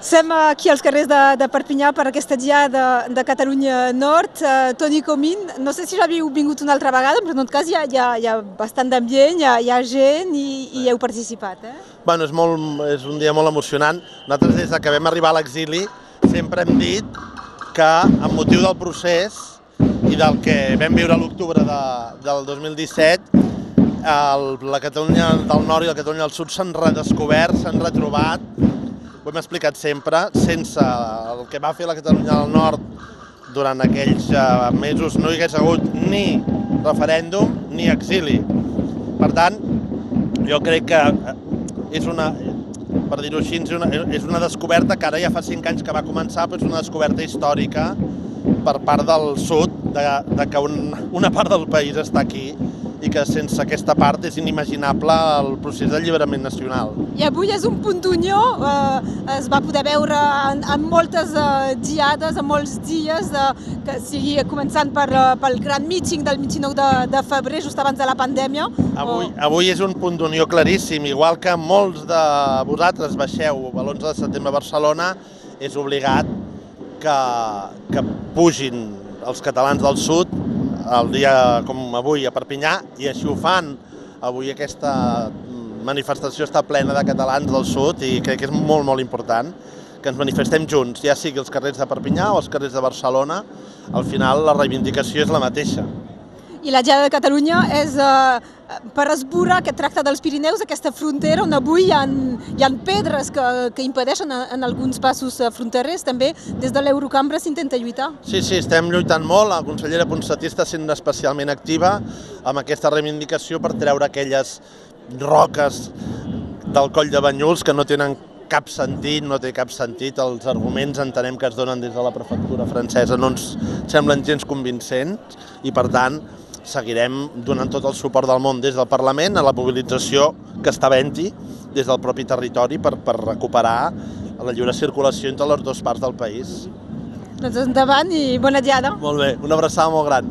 Som aquí als carrers de, de Perpinyà per aquesta diada de, de Catalunya Nord. Uh, Toni Comín, no sé si ja havíeu vingut una altra vegada, però en tot cas hi ha, hi ha, hi ha bastant d'ambient, hi, hi ha gent i, i heu participat. Eh? Bueno, és, molt, és un dia molt emocionant. Nosaltres, des de que vam arribar a l'exili, sempre hem dit que, amb motiu del procés i del que vam viure a l'octubre de, del 2017, el, la Catalunya del Nord i la Catalunya del Sud s'han redescobert, s'han retrobat, ho hem explicat sempre, sense el que va fer la Catalunya del Nord durant aquells uh, mesos no hi hagués hagut ni referèndum ni exili. Per tant, jo crec que eh, és una, per dir-ho així, és una, és una descoberta que ara ja fa cinc anys que va començar, però és una descoberta històrica per part del sud, de, de que un, una part del país està aquí i que sense aquesta part és inimaginable el procés d'alliberament nacional. I avui és un punt d'unió, eh, es va poder veure en, en moltes eh, diades, en molts dies, de, que sigui començant per, eh, pel gran meeting del 29 de, de febrer, just abans de la pandèmia. Avui, o... avui és un punt d'unió claríssim, igual que molts de vosaltres baixeu l'11 de setembre a Barcelona, és obligat que, que pugin els catalans del sud el dia com avui a Perpinyà i així ho fan. Avui aquesta manifestació està plena de catalans del sud i crec que és molt, molt important que ens manifestem junts, ja sigui els carrers de Perpinyà o els carrers de Barcelona, al final la reivindicació és la mateixa. I la Diada de Catalunya és eh, per esborrar aquest tracte dels Pirineus, aquesta frontera on avui hi ha, hi ha pedres que, que impedeixen en alguns passos eh, fronterers. També des de l'Eurocambra s'intenta lluitar. Sí, sí, estem lluitant molt. La consellera Ponsatí està sent especialment activa amb aquesta reivindicació per treure aquelles roques del coll de Banyuls que no tenen cap sentit, no té cap sentit. Els arguments entenem que es donen des de la prefectura francesa no ens semblen gens convincents i, per tant, seguirem donant tot el suport del món des del Parlament a la mobilització que està havent-hi des del propi territori per, per recuperar la lliure circulació entre les dues parts del país. Doncs endavant i bona diada. Molt bé, una abraçada molt gran.